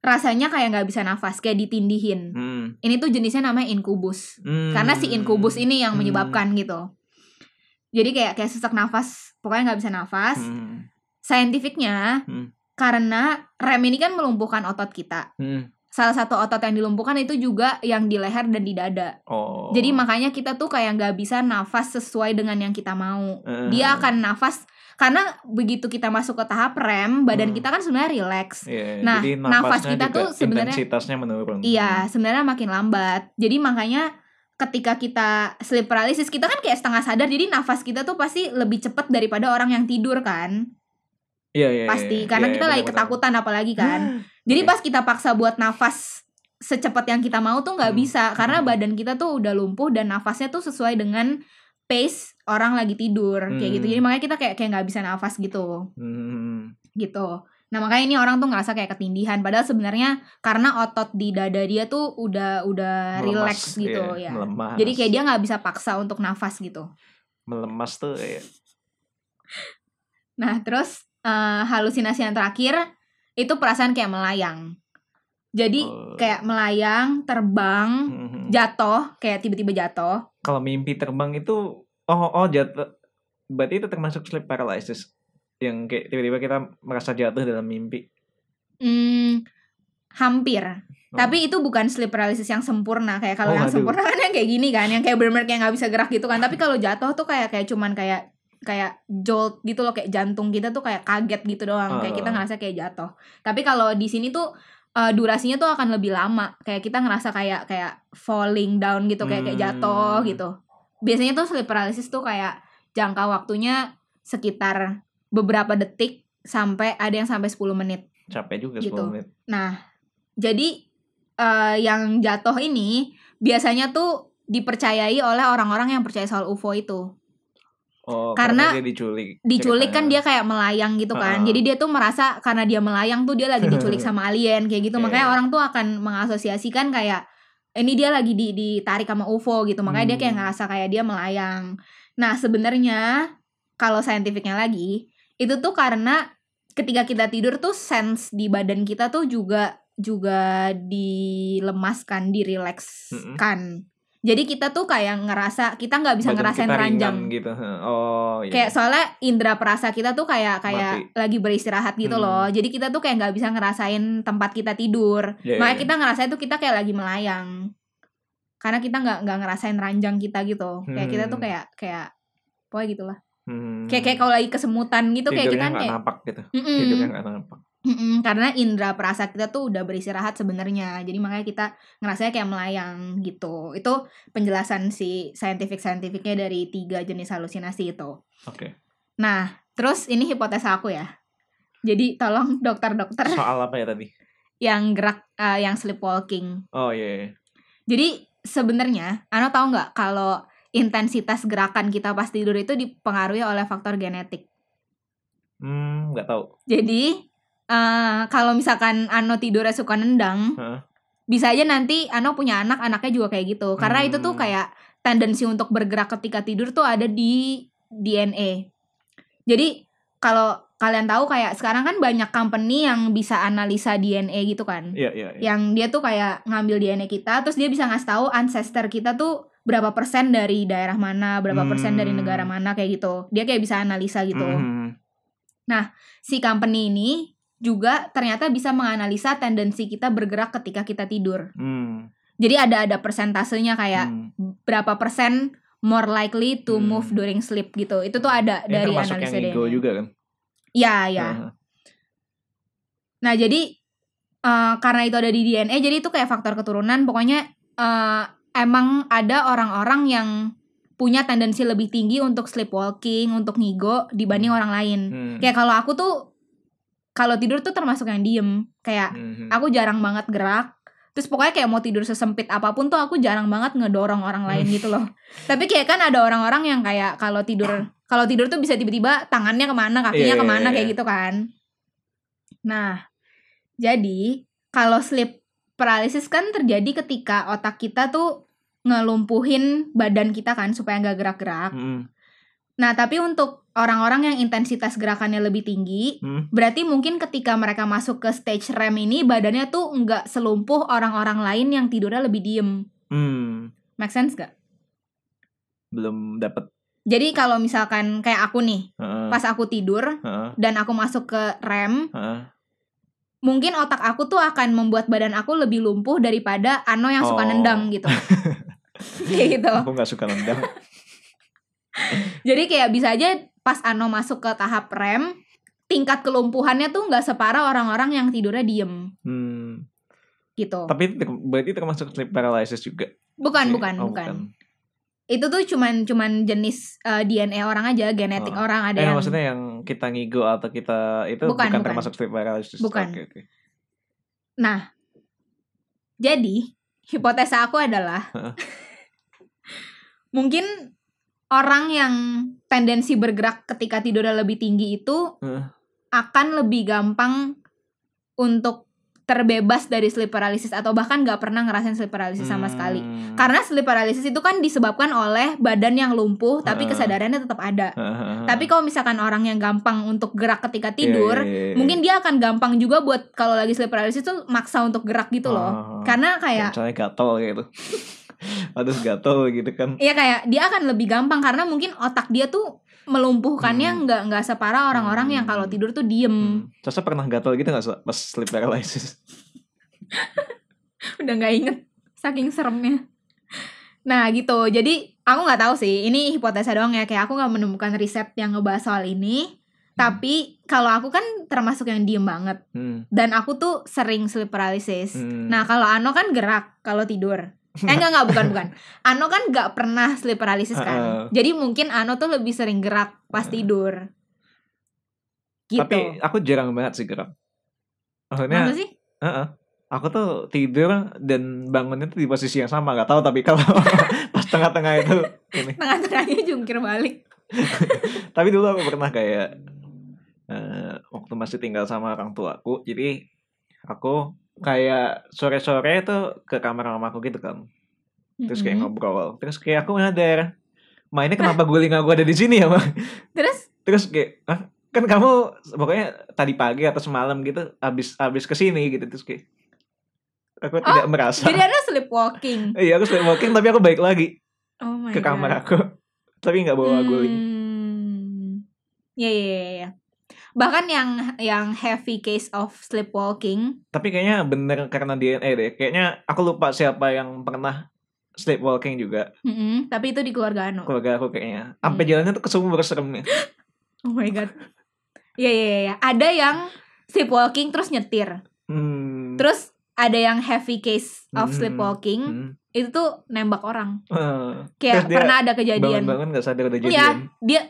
rasanya kayak nggak bisa nafas kayak ditindihin Hmm. ini tuh jenisnya namanya inkubus Hmm. karena si inkubus ini yang Hmm. menyebabkan gitu jadi kayak kayak sesak nafas pokoknya nggak bisa nafas Hmm. saintifiknya Hmm. karena rem ini kan melumpuhkan otot kita Hmm. salah satu otot yang dilumpuhkan itu juga yang di leher dan di dada Oh. jadi makanya kita tuh kayak nggak bisa nafas sesuai dengan yang kita mau Eh. dia akan nafas karena begitu kita masuk ke tahap rem badan Hmm. kita kan sebenarnya relax Iya, Nah, jadi nafas kita juga tuh sebenarnya- intensitasnya menurun. Iya, sebenarnya makin lambat. Jadi makanya ketika kita sleep paralysis, kita kan kayak setengah sadar. Jadi nafas kita tuh pasti lebih cepat daripada orang yang tidur kan. Iya, iya. Pasti iya, karena iya, kita lagi benar-benar. ketakutan apalagi kan. Jadi pas kita paksa buat nafas secepat yang kita mau tuh nggak Hmm. bisa karena Hmm. badan kita tuh udah lumpuh dan nafasnya tuh sesuai dengan pace orang lagi tidur kayak gitu. Hmm. Jadi makanya kita kayak kayak nggak bisa nafas gitu Hmm. gitu. Nah makanya ini orang tuh ngerasa kayak ketindihan padahal sebenarnya karena otot di dada dia tuh udah udah Melemas, relax gitu iya, ya. Melemas. Jadi kayak dia nggak bisa paksa untuk nafas gitu. melemas tuh kayak Nah terus eh, halusinasi yang terakhir itu perasaan kayak melayang. Jadi Oh. kayak melayang, terbang, Mhm. jatuh, kayak tiba-tiba jatuh. kalau mimpi terbang itu oh oh jatuh berarti itu termasuk sleep paralysis yang kayak tiba-tiba kita merasa jatuh dalam mimpi. Hmm, hampir. Oh. Tapi itu bukan sleep paralysis yang sempurna kayak kalau Oh, yang aduh. sempurna kan yang kayak gini kan, yang kayak bener-bener kayak nggak bisa gerak gitu kan. Tapi kalau jatuh tuh kayak kayak cuman kayak kayak jolt gitu loh kayak jantung kita tuh kayak kaget gitu doang kayak kita Oh. ngerasa kayak jatuh. Tapi kalau di sini tuh eh, durasinya tuh akan lebih lama. Kayak kita ngerasa kayak kayak falling down gitu kayak kayak jatuh Hmm. gitu. Biasanya tuh sleep paralysis tuh kayak jangka waktunya sekitar beberapa detik sampai ada yang sampai 10 menit. capek juga Gitu. 10 menit. Nah, jadi eh, yang jatuh ini biasanya tuh dipercayai oleh orang-orang yang percaya soal UFO itu. Oh, Karena karena, dia diculik. Diculik kan dia kayak melayang gitu kan. Ah. Jadi dia tuh merasa karena dia melayang tuh dia lagi diculik sama alien kayak gitu. Iya, Makanya iya. orang tuh akan mengasosiasikan kayak ini dia lagi di ditarik sama UFO gitu. Makanya dia kayak Hmm. ngerasa kayak dia melayang. Nah, sebenarnya kalau saintifiknya lagi, itu tuh karena ketika kita tidur tuh sense di badan kita tuh juga juga dilemaskan, dirilekskan. Jadi kita tuh kayak ngerasa kita nggak bisa Badan ngerasain ranjang. gitu. Oh, iya. Kayak soalnya indera perasa kita tuh kayak kayak Mati. lagi beristirahat gitu Hmm. loh. Jadi kita tuh kayak nggak bisa ngerasain tempat kita tidur. Iya, Makanya iya. kita ngerasain tuh kita kayak lagi melayang. Karena kita nggak nggak ngerasain ranjang kita gitu. Kayak kita tuh Hmm. kayak kayak pokoknya gitulah. Hmm. Kayak kayak kalau lagi kesemutan gitu kayak kita kan kayak nampak gitu. Mm-mm. Tidurnya nggak nampak. Mm-mm, karena indera perasa kita tuh udah beristirahat sebenarnya. Jadi makanya kita ngerasanya kayak melayang gitu. Itu penjelasan si scientific-scientificnya dari tiga jenis halusinasi itu. Oke. Nah, terus ini hipotesa aku ya. Jadi tolong dokter-dokter Soal apa ya tadi? yang gerak eh, yang sleepwalking. Oh iya. iya. Jadi sebenarnya Ano tahu nggak kalau intensitas gerakan kita pas tidur itu dipengaruhi oleh faktor genetik. Hmm, nggak tahu. Jadi eh kalau misalkan Ano tidurnya suka nendang, Hah? bisa aja nanti Ano punya anak, anaknya juga kayak gitu. Karena itu tuh Hmm. kayak tendensi untuk bergerak ketika tidur tuh ada di DNA. Jadi kalau kalian tahu kayak sekarang kan banyak company yang bisa analisa DNA gitu kan. Iya iya. iya. Yang dia tuh kayak ngambil DNA kita, terus dia bisa ngasih tahu ancestor kita tuh berapa persen dari daerah mana, berapa persen dari Hmm. negara mana kayak gitu. Dia kayak bisa analisa gitu Mhm. si company ini juga ternyata bisa menganalisa tendensi kita bergerak ketika kita tidur. Hmm. Jadi ada ada persentasenya kayak Hmm. berapa persen more likely to Hmm. move during sleep gitu. Itu tuh ada Ini dari analisa yang ego juga kan? Ya, ya. Heeh. Nah, jadi eh, karena itu ada di DNA, jadi itu kayak faktor keturunan. Pokoknya eh, emang ada orang-orang yang punya tendensi lebih tinggi untuk sleepwalking, untuk ngigo dibanding orang lain. Hmm. Kayak kalau aku tuh kalau tidur tuh termasuk yang diem. Kayak Mhm. aku jarang banget gerak terus pokoknya kayak mau tidur sesempit apa pun tuh aku jarang banget ngedorong orang lain gitu loh tapi kayak kan ada orang-orang yang kayak kalau tidur Kalau tidur tuh bisa tiba-tiba tangannya ke mana, kakinya Iya, ke mana iya, kayak iya. gitu kan. Nah, jadi kalau sleep paralysis kan terjadi ketika otak kita tuh ngelumpuhin badan kita kan supaya nggak gerak-gerak. Mm, Nah, tapi untuk orang-orang yang intensitas gerakannya lebih tinggi, mm. berarti mungkin ketika mereka masuk ke stage REM ini badannya tuh nggak selumpuh orang-orang lain yang tidurnya lebih diem. Hmm, Make sense gak? belum dapat. Jadi kalau misalkan kayak aku nih, Heeh, pas aku tidur heeh, dan aku masuk ke REM, heeh. mungkin otak aku tuh akan membuat badan aku lebih lumpuh daripada Ano yang suka Oh. nendang gitu. kayak gitu. Aku nggak suka nendang. Jadi kayak bisa aja pas Ano masuk ke tahap REM, tingkat kelumpuhannya tuh nggak separah orang-orang yang tidurnya diem Hmm. gitu. Tapi berarti termasuk sleep paralysis juga. Bukan, sih? bukan, Oh, bukan. Itu tuh cuman cuman jenis eh, DNA orang aja, genetik Oh. orang ada Eh, yang maksudnya yang kita ngigo atau kita itu Bukan, bukan, bukan. termasuk sleep paralysis. Bukan. Oke, oke. Nah, jadi hipotesa aku adalah. Mungkin orang yang tendensi bergerak ketika tidurnya lebih tinggi itu Heeh. akan lebih gampang untuk terbebas dari sleep paralysis atau bahkan nggak pernah ngerasain sleep paralysis sama sekali. Hmm. Karena sleep paralysis itu kan disebabkan oleh badan yang lumpuh tapi kesadarannya tetap ada. Tapi kalau misalkan orang yang gampang untuk gerak ketika tidur, Iya, iya, iya. mungkin dia akan gampang juga buat kalau lagi sleep paralysis tuh maksa untuk gerak gitu loh. Oh. Karena Kayak kayak misalnya gatel gitu. Harus gatel gitu kan. Iya kayak dia akan lebih gampang karena mungkin otak dia tuh melumpuhkannya Hmm. nggak nggak separah orang-orang yang kalau Hmm. tidur tuh diem. Hmm. Pernah gatel gitu gak pas sleep paralysis? Udah nggak inget saking seremnya. Nah gitu. Jadi aku nggak tahu sih. Ini hipotesa doang ya. Kayak aku nggak menemukan riset yang ngebahas soal ini. Tapi kalau aku kan termasuk yang diem banget. Hmm. Dan aku tuh sering sleep paralysis. Hmm. Nah kalau Ano kan gerak kalau tidur. Eh enggak enggak bukan bukan. Ano kan nggak pernah sleep paralysis kan. Heeh. Jadi mungkin Ano tuh lebih sering gerak pas tidur. Gitu. Tapi aku jarang banget sih gerak. Maksudnya, Masa sih? heeh. aku tuh tidur dan bangunnya tuh di posisi yang sama gak tahu tapi kalau pas tengah-tengah itu ini. Tengah-tengahnya jungkir balik. Tapi dulu aku pernah kayak eh, waktu masih tinggal sama orang tuaku, jadi aku kayak sore-sore tuh ke kamar mamaku gitu kan. Terus kayak Mm-mm. ngobrol. Terus kayak aku nyadar, Ma ini kenapa guling aku ada di sini ya, Ma? Terus Terus kayak, ah, kan kamu pokoknya tadi pagi atau semalam gitu habis habis ke sini gitu terus kayak aku tidak merasa. jadi ada sleepwalking. Iya, aku sleepwalking tapi aku balik lagi Oh my ke kamar God. aku. Tapi nggak bawa guling. Hmm. Ya ya ya ya. Bahkan yang yang heavy case of sleepwalking, Tapi kayaknya bener karena DNA deh. Kayaknya aku lupa siapa yang pernah sleepwalking juga. mm-mm, tapi itu di keluarga Ano. Keluarga aku kayaknya. Sampai Hmm. jalannya tuh kesumur seremnya. Oh my god. Iya iya iya, ya. Ada yang sleepwalking terus nyetir. Hmm. Terus ada yang heavy case of Hmm. sleepwalking, Hmm. itu tuh nembak orang. Eh, Kayak pernah ada kejadian. Bangun-bangun gak sadar udah Iya, jadian. dia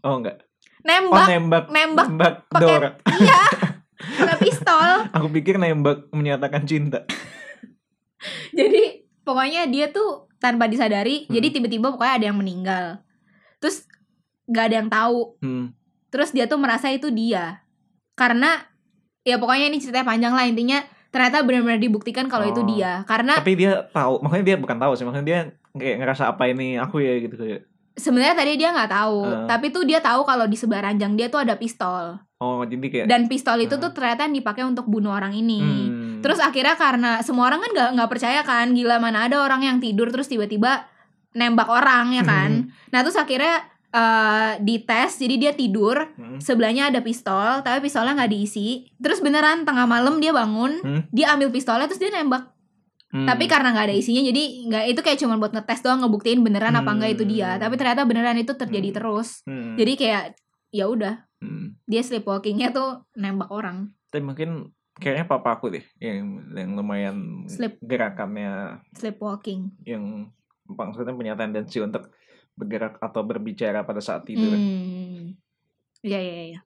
Oh enggak. Oh nembak nembak. nembak Dora. iya pakai pistol. Aku pikir nembak menyatakan cinta. Jadi pokoknya dia tuh tanpa disadari, Hmm. jadi tiba-tiba pokoknya ada yang meninggal. Terus gak ada yang tahu. Hmm. Terus dia tuh merasa itu dia. Karena ya pokoknya ini ceritanya panjang lah intinya ternyata benar-benar dibuktikan kalau itu Oh. dia. Karena Tapi dia tahu, makanya dia bukan tahu sih, makanya dia kayak ngerasa apa ini aku ya gitu kayak. Sebenarnya tadi dia nggak tahu, Eh. tapi tuh dia tahu kalau di sebelah ranjang dia tuh ada pistol. Oh, jadi kayak Dan pistol itu Eh. tuh ternyata yang dipakai untuk bunuh orang ini. Hmm. Terus akhirnya karena semua orang kan nggak nggak percaya kan, gila mana ada orang yang tidur terus tiba-tiba nembak orang ya kan. Nah terus akhirnya eh dites, jadi dia tidur Hmm. sebelahnya ada pistol, tapi pistolnya nggak diisi. Terus beneran tengah malam dia bangun, Hmm. dia ambil pistolnya terus dia nembak. Hmm. Tapi karena nggak ada isinya, jadi nggak itu kayak cuma buat ngetes doang ngebuktiin beneran apa enggak itu dia. Hmm. Tapi ternyata beneran itu terjadi Hmm. terus. Hmm. Jadi kayak ya udah Hmm. dia sleepwalkingnya tuh nembak orang. Tapi mungkin kayaknya papa aku deh yang yang lumayan Sleep. gerakannya Sleepwalking. yang maksudnya punya tendensi untuk bergerak atau berbicara pada saat tidur. Hmm. Iya iya iya.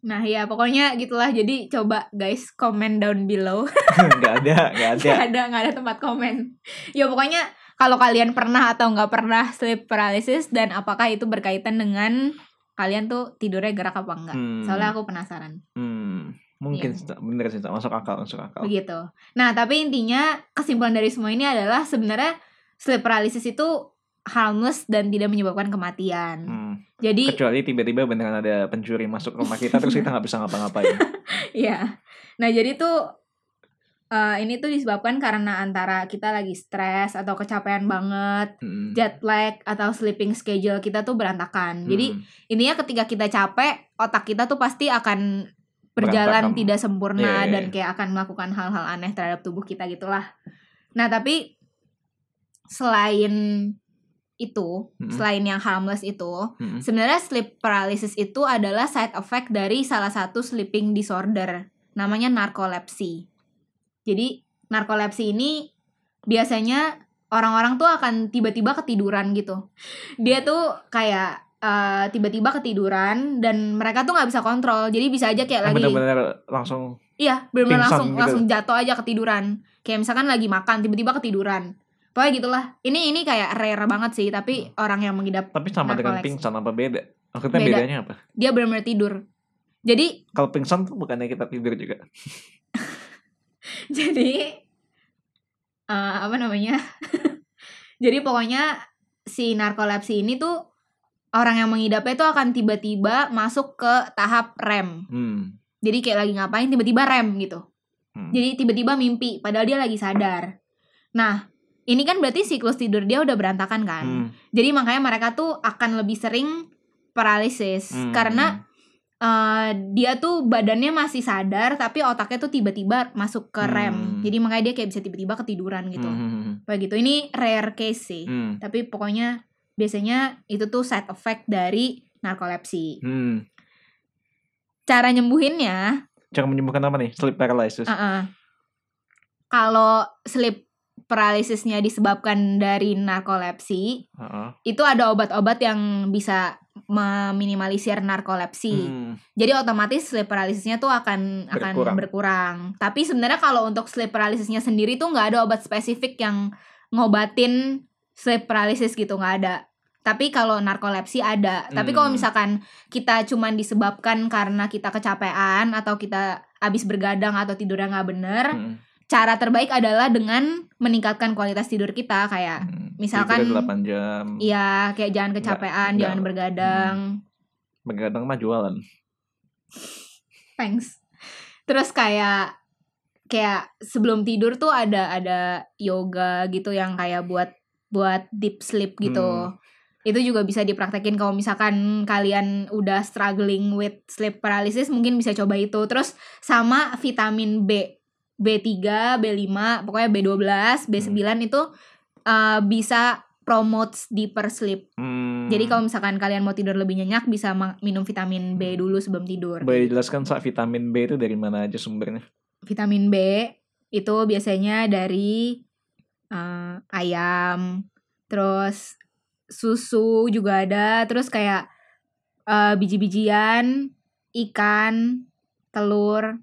Nah ya pokoknya gitulah. Jadi coba guys komen down below. Gak ada, gak ada. Gak ada nggak ada tempat komen. Ya pokoknya kalau kalian pernah atau nggak pernah sleep paralysis dan apakah itu berkaitan dengan kalian tuh tidurnya gerak apa enggak? Hmm. Soalnya aku penasaran. Hmm, mungkin Cak. bener sih masuk akal masuk akal. Begitu. Nah, tapi intinya kesimpulan dari semua ini adalah sebenarnya sleep paralysis itu harmless dan tidak menyebabkan kematian. Hmm. Jadi, Kecuali tiba-tiba beneran ada pencuri masuk rumah kita terus kita nggak bisa ngapa-ngapain. ya. Nah, jadi tuh eh, ini tuh disebabkan karena antara kita lagi stres atau kecapean banget, Hmm. jet lag atau sleeping schedule kita tuh berantakan. Jadi Hmm. intinya ketika kita capek, otak kita tuh pasti akan berjalan Berantakan. tidak sempurna Iya, iya, dan iya. kayak akan melakukan hal-hal aneh terhadap tubuh kita gitulah. Nah, tapi selain itu, Mm-mm. selain yang harmless itu, Hmm. sebenarnya sleep paralysis itu adalah side effect dari salah satu sleeping disorder namanya narkolepsi. Jadi, narkolepsi ini biasanya orang-orang tuh akan tiba-tiba ketiduran gitu. Dia tuh kayak eh, tiba-tiba ketiduran dan mereka tuh nggak bisa kontrol. Jadi bisa aja kayak lagi Bener-bener langsung Iya, benar-benar langsung gitu. langsung jatuh aja ketiduran. Kayak misalkan lagi makan tiba-tiba ketiduran. Pokoknya gitulah. Ini ini kayak rare banget sih, tapi orang yang mengidap tapi sama dengan Narkolepsi. pingsan apa beda? Maksudnya Beda. bedanya apa? dia benar-benar tidur. Jadi Kalau pingsan tuh bukannya kita tidur juga. jadi eh, apa namanya? jadi pokoknya si narkolepsi ini tuh orang yang mengidapnya itu akan tiba-tiba masuk ke tahap REM. Hmm. Jadi kayak lagi ngapain tiba-tiba REM gitu. Hmm. Jadi tiba-tiba mimpi padahal dia lagi sadar. Nah, ini kan berarti siklus tidur dia udah berantakan kan. Hmm. Jadi makanya mereka tuh akan lebih sering paralisis Hmm. karena eh, dia tuh badannya masih sadar tapi otaknya tuh tiba-tiba masuk ke REM. Hmm. Jadi makanya dia kayak bisa tiba-tiba ketiduran gitu. Hmm. Begitu. Ini rare case sih. Hmm. Tapi pokoknya biasanya itu tuh side effect dari narkolepsi. Hmm. Cara nyembuhinnya Cara menyembuhkan apa nih? Sleep paralysis. Uh-uh. Kalau sleep paralysisnya disebabkan dari narkolepsi, Heeh. itu ada obat-obat yang bisa meminimalisir narkolepsi. Hmm. Jadi otomatis sleep paralysisnya tuh akan akan Berkurang. berkurang. Tapi sebenarnya kalau untuk sleep paralysisnya sendiri tuh nggak ada obat spesifik yang ngobatin sleep paralysis gitu nggak ada. Tapi kalau narkolepsi ada. Tapi kalau Hmm. misalkan kita cuman disebabkan karena kita kecapean atau kita habis bergadang atau tidurnya nggak bener, Hmm. Cara terbaik adalah dengan meningkatkan kualitas tidur kita kayak Hmm. misalkan- Tidurnya 8 jam. Iya, kayak jangan kecapean, nggak- jangan bergadang. Begadang mah jualan. Thanks. Terus kayak kayak sebelum tidur tuh ada ada yoga gitu yang kayak buat buat deep sleep gitu. Hmm. Itu juga bisa dipraktekin kalau misalkan kalian udah struggling with sleep paralysis mungkin bisa coba itu. Terus sama vitamin B, B3, B5, pokoknya B12, B9 itu uh, bisa promotes deeper sleep. Hmm. Jadi kalau misalkan kalian mau tidur lebih nyenyak bisa minum vitamin B dulu sebelum tidur. boleh jelaskan saat vitamin B itu dari mana aja sumbernya? Vitamin B itu biasanya dari eh, ayam, terus susu juga ada, terus kayak eh, biji-bijian, ikan, telur,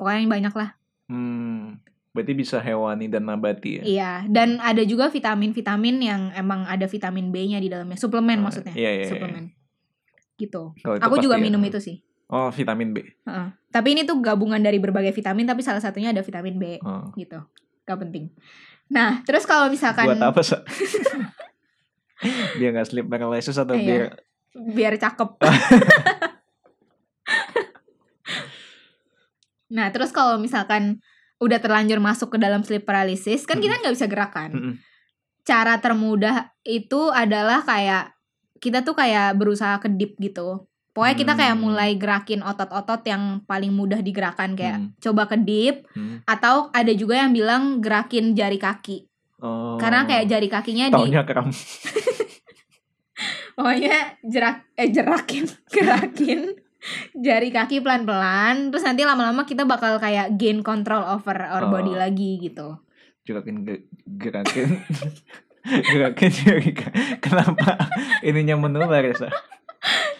pokoknya yang banyak lah. Hmm. Berarti bisa hewani dan nabati ya? Iya, dan ada juga vitamin-vitamin yang emang ada vitamin B-nya di dalamnya, suplemen Oh, maksudnya. iya, iya, iya. suplemen. Gitu. Kalau itu Aku juga ya. minum itu sih. Oh, vitamin B. Heeh. Tapi ini tuh gabungan dari berbagai vitamin tapi salah satunya ada vitamin B Oh. gitu. Gak penting. Nah, terus kalau misalkan Buat apa, Sa? biar nggak sleep paralysis atau Iya. biar biar cakep. nah, terus kalau misalkan udah terlanjur masuk ke dalam sleep paralysis, kan kita nggak bisa gerakan. Mm-mm. Cara termudah itu adalah kayak kita tuh kayak berusaha kedip gitu. Pokoknya kita kayak Hmm. mulai gerakin otot-otot yang paling mudah digerakkan kayak Hmm. coba kedip Hmm. atau ada juga yang bilang gerakin jari kaki. Oh. Karena kayak jari kakinya di Taunya kram. pokoknya jerak eh jerakin gerakin jari kaki pelan-pelan terus nanti lama-lama kita bakal kayak gain control over our Oh. body lagi gitu. Gerakin ge- gerakin gerakin jari Kenapa ininya menular ya, Sa?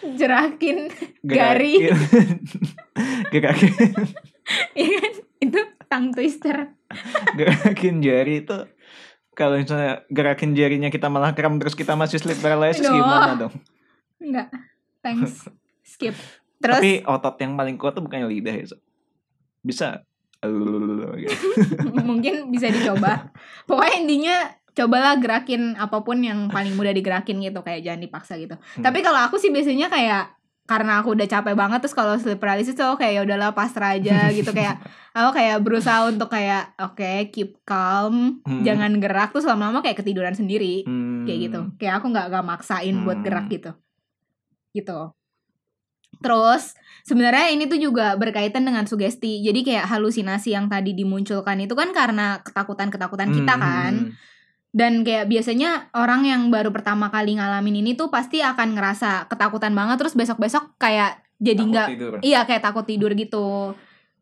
Jerakin Gari. Gerakin. gerakin Iya kan? itu tongue twister. gerakin jari itu Kalau misalnya gerakin jarinya kita malah kram terus kita masih sleep paralysis Aduh. gimana dong? Enggak. Thanks. Skip. Terus Tapi otot yang paling kuat tuh bukannya lidah ya. So? Bisa. Mungkin bisa dicoba. Pokoknya intinya cobalah gerakin apa pun yang paling mudah digerakin gitu kayak jangan dipaksa gitu. Hmm. Tapi kalau aku sih biasanya kayak karena aku udah capek banget terus kalau sleep paralysis tuh kayak ya udahlah pasrah aja gitu kayak aku kayak berusaha untuk kayak oke keep calm Hmm. jangan gerak terus lama-lama kayak ketiduran sendiri Hmm. kayak gitu kayak aku nggak nggak maksain buat Hmm. gerak gitu gitu terus sebenarnya ini tuh juga berkaitan dengan sugesti. Jadi kayak halusinasi yang tadi dimunculkan itu kan karena ketakutan ketakutan kita Hmm. kan. dan kayak biasanya orang yang baru pertama kali ngalamin ini tuh pasti akan ngerasa ketakutan banget. Terus besok besok kayak jadi nggak iya kayak takut tidur gitu.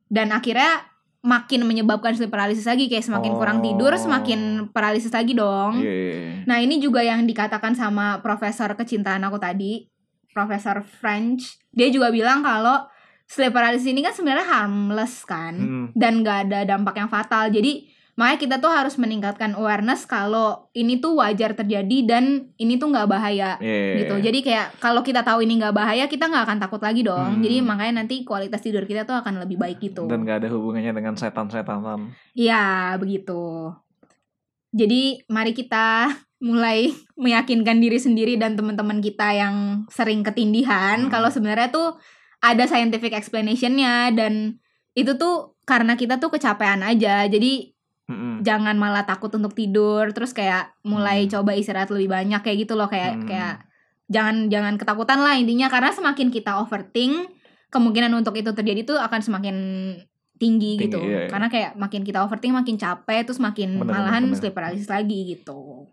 Dan akhirnya makin menyebabkan sleep paralysis lagi. Kayak semakin kurang tidur Oh. semakin paralisis lagi dong. Iya, iya, iya. Nah ini juga yang dikatakan sama profesor kecintaan aku tadi, Profesor French. Dia juga bilang kalau sleep paralysis ini kan sebenarnya harmless kan, Hmm. dan gak ada dampak yang fatal. Jadi makanya kita tuh harus meningkatkan awareness kalau ini tuh wajar terjadi dan ini tuh nggak bahaya iya, gitu. Jadi kayak kalau kita tahu ini nggak bahaya, kita nggak akan takut lagi dong. Hmm. Jadi makanya nanti kualitas tidur kita tuh akan lebih baik gitu. Dan gak ada hubungannya dengan setan-setanan. Iya, begitu. Jadi, mari kita mulai meyakinkan diri sendiri dan teman-teman kita yang sering ketindihan Hmm. kalau sebenarnya tuh ada scientific explanation-nya dan itu tuh karena kita tuh kecapean aja. Jadi, Mm-mm. jangan malah takut untuk tidur, terus kayak mulai Hmm. coba istirahat lebih banyak kayak gitu loh kayak Hmm. kayak jangan jangan ketakutan lah intinya karena semakin kita overthink, kemungkinan untuk itu terjadi tuh akan semakin tinggi, Tinggi, gitu. iya, iya. Karena kayak makin kita overthink makin capek terus makin Bener, malahan bener, bener. sleep paralysis lagi gitu.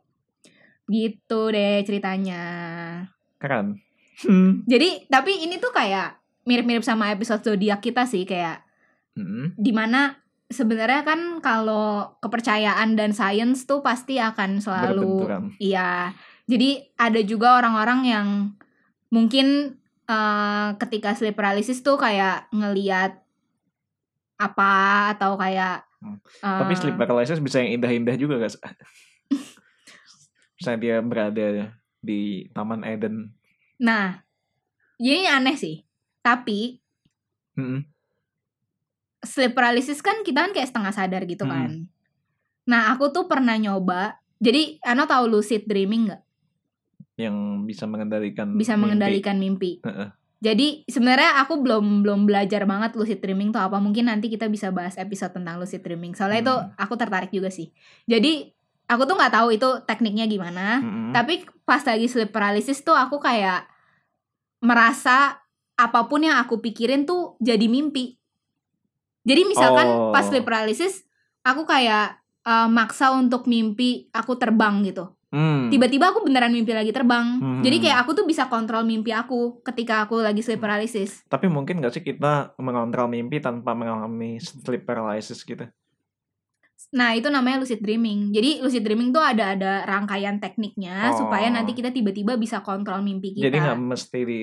Gitu deh ceritanya. Keren. Hmm. Jadi tapi ini tuh kayak mirip-mirip sama episode zodiak kita sih kayak Mm-mm. di mana sebenarnya kan kalau kepercayaan dan sains tuh pasti akan selalu Berbenturan. iya jadi ada juga orang-orang yang mungkin eh, ketika sleep paralysis tuh kayak ngeliat apa atau kayak Hmm. eh, Tapi sleep paralysis bisa yang indah-indah juga guys. Misalnya dia berada di Taman Eden. nah ini aneh sih tapi Mm-mm. sleep paralysis kan kita kan kayak setengah sadar gitu Hmm. kan nah aku tuh pernah nyoba jadi Ano tahu lucid dreaming nggak Yang bisa mengendalikan bisa mimpi. mengendalikan mimpi. Jadi sebenarnya aku belum belum belajar banget lucid dreaming tuh apa. Mungkin nanti kita bisa bahas episode tentang lucid dreaming. Soalnya itu Hmm. aku tertarik juga sih. Jadi aku tuh nggak tahu itu tekniknya gimana. Mm-mm. Tapi pas lagi sleep paralysis tuh aku kayak merasa apa pun yang aku pikirin tuh jadi mimpi. Jadi misalkan Oh. pas sleep paralysis aku kayak eh, maksa untuk mimpi aku terbang gitu Hmm. tiba-tiba aku beneran mimpi lagi terbang. Hmm. Jadi kayak aku tuh bisa kontrol mimpi aku ketika aku lagi sleep paralysis. Tapi mungkin gak sih kita mengontrol mimpi tanpa mengalami sleep paralysis gitu? Nah, itu namanya lucid dreaming. Jadi lucid dreaming tuh ada ada rangkaian tekniknya Oh. supaya nanti kita tiba-tiba bisa kontrol mimpi kita. Jadi nggak mesti di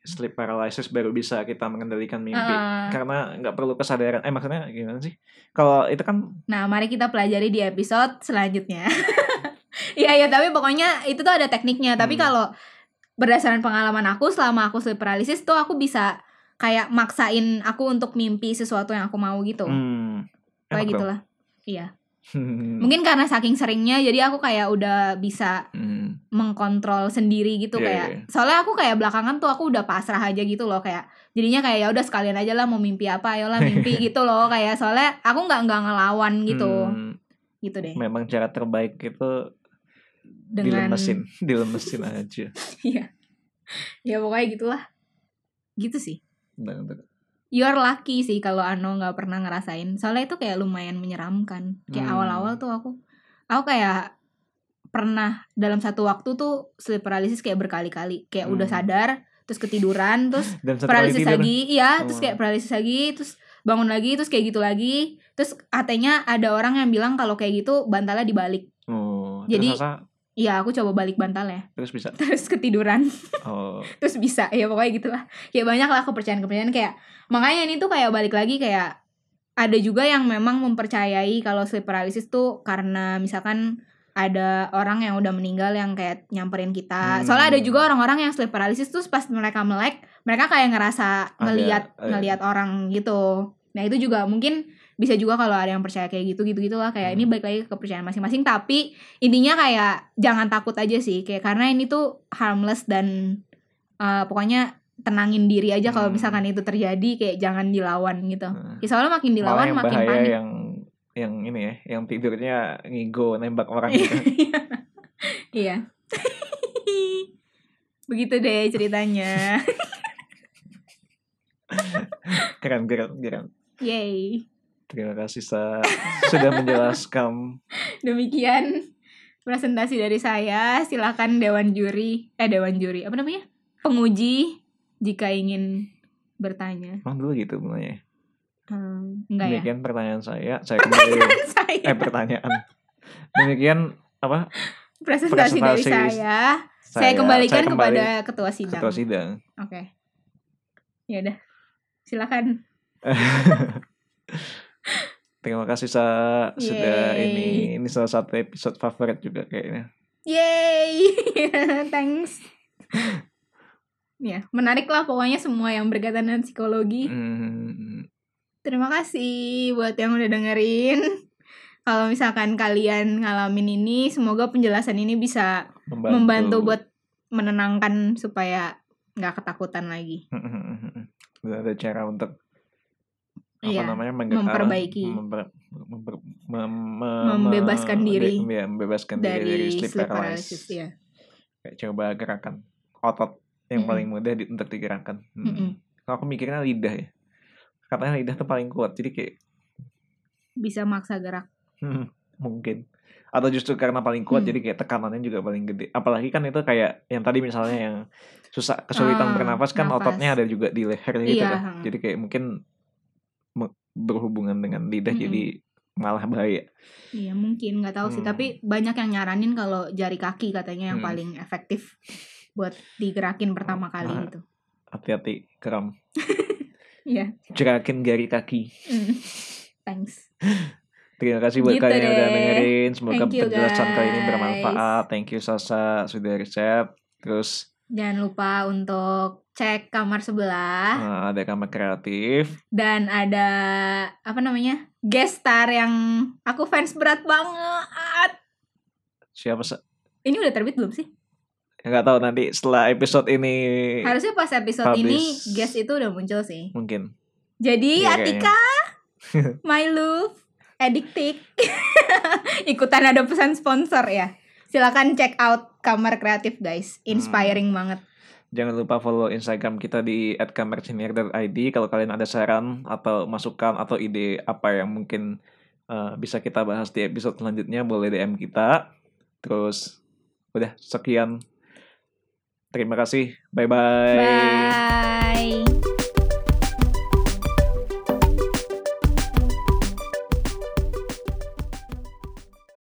sleep paralysis baru bisa kita mengendalikan mimpi. Heeh. Karena nggak perlu kesadaran. Eh maksudnya gimana sih? Kalau itu kan Nah, mari kita pelajari di episode selanjutnya. Iya, ya, tapi pokoknya itu tuh ada tekniknya. Tapi Hmm. kalau berdasarkan pengalaman aku selama aku sleep paralysis tuh aku bisa kayak maksain aku untuk mimpi sesuatu yang aku mau gitu. hmm, Kayak gitulah. Iya. Hmm. Mungkin karena saking seringnya jadi aku kayak udah bisa Hmm. mengkontrol sendiri gitu Iya, kayak. iya. Soalnya aku kayak belakangan tuh aku udah pasrah aja gitu loh kayak. Jadinya kayak ya udah sekalian aja lah mau mimpi apa ayolah mimpi gitu loh kayak soalnya aku nggak nggak ngelawan gitu. Hmm, Gitu deh. memang cara terbaik itu Dengan dilemesin, dilemesin aja. Iya. ya pokoknya gitulah. Gitu sih. Benar-benar. You're lucky sih kalau Ano nggak pernah ngerasain. Soalnya itu kayak lumayan menyeramkan. Kayak Hmm. awal-awal tuh aku aku kayak pernah dalam satu waktu tuh sleep paralysis kayak berkali-kali. Kayak udah Hmm. sadar, terus ketiduran, terus tidur, lagi, iya, terus Oh. kayak paralysis lagi, terus bangun lagi, terus kayak gitu lagi. Terus katanya ada orang yang bilang kalau kayak gitu bantalnya dibalik. Oh, Jadi- terus Iya, aku coba balik bantalnya. terus bisa. Terus ketiduran. Oh, terus bisa ya pokoknya gitulah ya banyak lah kepercayaan-kepercayaan kayak makanya ini tuh kayak balik lagi kayak ada juga yang memang mempercayai kalau sleep paralysis tuh karena misalkan ada orang yang udah meninggal yang kayak nyamperin kita. Hmm. Soalnya ada juga orang-orang yang sleep paralysis tuh pas mereka melek, mereka kayak ngerasa ngelihat ngelihat orang gitu. Nah, itu juga mungkin bisa juga kalau ada yang percaya kayak gitu gitu gitulah kayak ini Hmm. balik lagi ke kepercayaan masing-masing tapi intinya kayak jangan takut aja sih kayak karena ini tuh harmless dan uh, pokoknya tenangin diri aja kalau Hmm. misalkan itu terjadi kayak jangan dilawan gitu. Nah, Ya, soalnya makin Malah dilawan yang makin bahaya panik. yang yang ini ya, yang tidurnya ngigo nembak orang gitu. Iya. Begitu deh ceritanya. keren, keren, keren. Yay. Terima kasih Sa sudah menjelaskan. Demikian presentasi dari saya. Silakan dewan juri, eh dewan juri, apa namanya? Penguji jika ingin bertanya. Emang dulu gitu mulanya. Hmm, enggak ya? Demikian pertanyaan saya. Saya kembali saya. eh pertanyaan. Demikian apa? presentasi, dari presentasi saya. Saya, kembalikan saya kembali kepada ketua sidang. ketua sidang. Oke. Ya udah. Silakan. Terima kasih Sa sudah ini ini salah satu episode favorit juga kayaknya. Yay. Thanks. ya, menarik lah pokoknya semua yang berkaitan dengan psikologi. Hmm, Terima kasih buat yang udah dengerin. Kalau misalkan kalian ngalamin ini, semoga penjelasan ini bisa membantu. membantu buat menenangkan supaya nggak ketakutan lagi. Udah ada cara untuk apa Iya, namanya memperbaiki. memper- memper- mem- me- Membebaskan me- diri ya, membebaskan diri Dari, dari sleep, sleep paralysis. paralysis ya. Kayak coba gerakan otot yang Mm-mm. paling mudah di- untuk digerakkan. Hmm. Mm-mm. Kalau aku mikirnya lidah ya. Katanya lidah tuh paling kuat. Jadi kayak Bisa maksa gerak. hmm, mungkin atau justru karena paling kuat Hmm. jadi kayak tekanannya juga paling gede. Apalagi kan itu kayak yang tadi misalnya yang susah kesulitan Ah, bernapas kan nafas. ototnya ada juga di leher gitu Iya, kan. hmm. Jadi kayak mungkin berhubungan dengan lidah Mm-mm. jadi malah bahaya. Iya mungkin nggak tahu sih. Hmm. Tapi banyak yang nyaranin kalau jari kaki katanya yang Hmm. paling efektif buat digerakin pertama kali Nah. gitu. Hati-hati kram. Iya. Gerakin jari kaki. Mm. Thanks. Terima kasih buat Gitu kalian yang udah dengerin. Semoga Thank you, penjelasan kali ini bermanfaat. Thank you Sasa sudah riset. Terus Jangan lupa untuk cek kamar sebelah eh, ada kamar kreatif. dan ada apa namanya guest star yang aku fans berat banget. Siapa Sa? Ini udah terbit belum sih? Nggak tahu nanti setelah episode ini Harusnya pas episode ini Publish. guest itu udah muncul sih. mungkin. Jadi Iya, Atika, my love, Addictic, ikutan ada pesan sponsor ya. Silakan check out kamar kreatif guys, inspiring banget. Jangan lupa follow Instagram kita di @kamarcinier.id kalau kalian ada saran atau masukan atau ide apa yang mungkin eh, bisa kita bahas di episode selanjutnya boleh DM kita. Terus udah sekian. Terima kasih. Bye bye. Bye.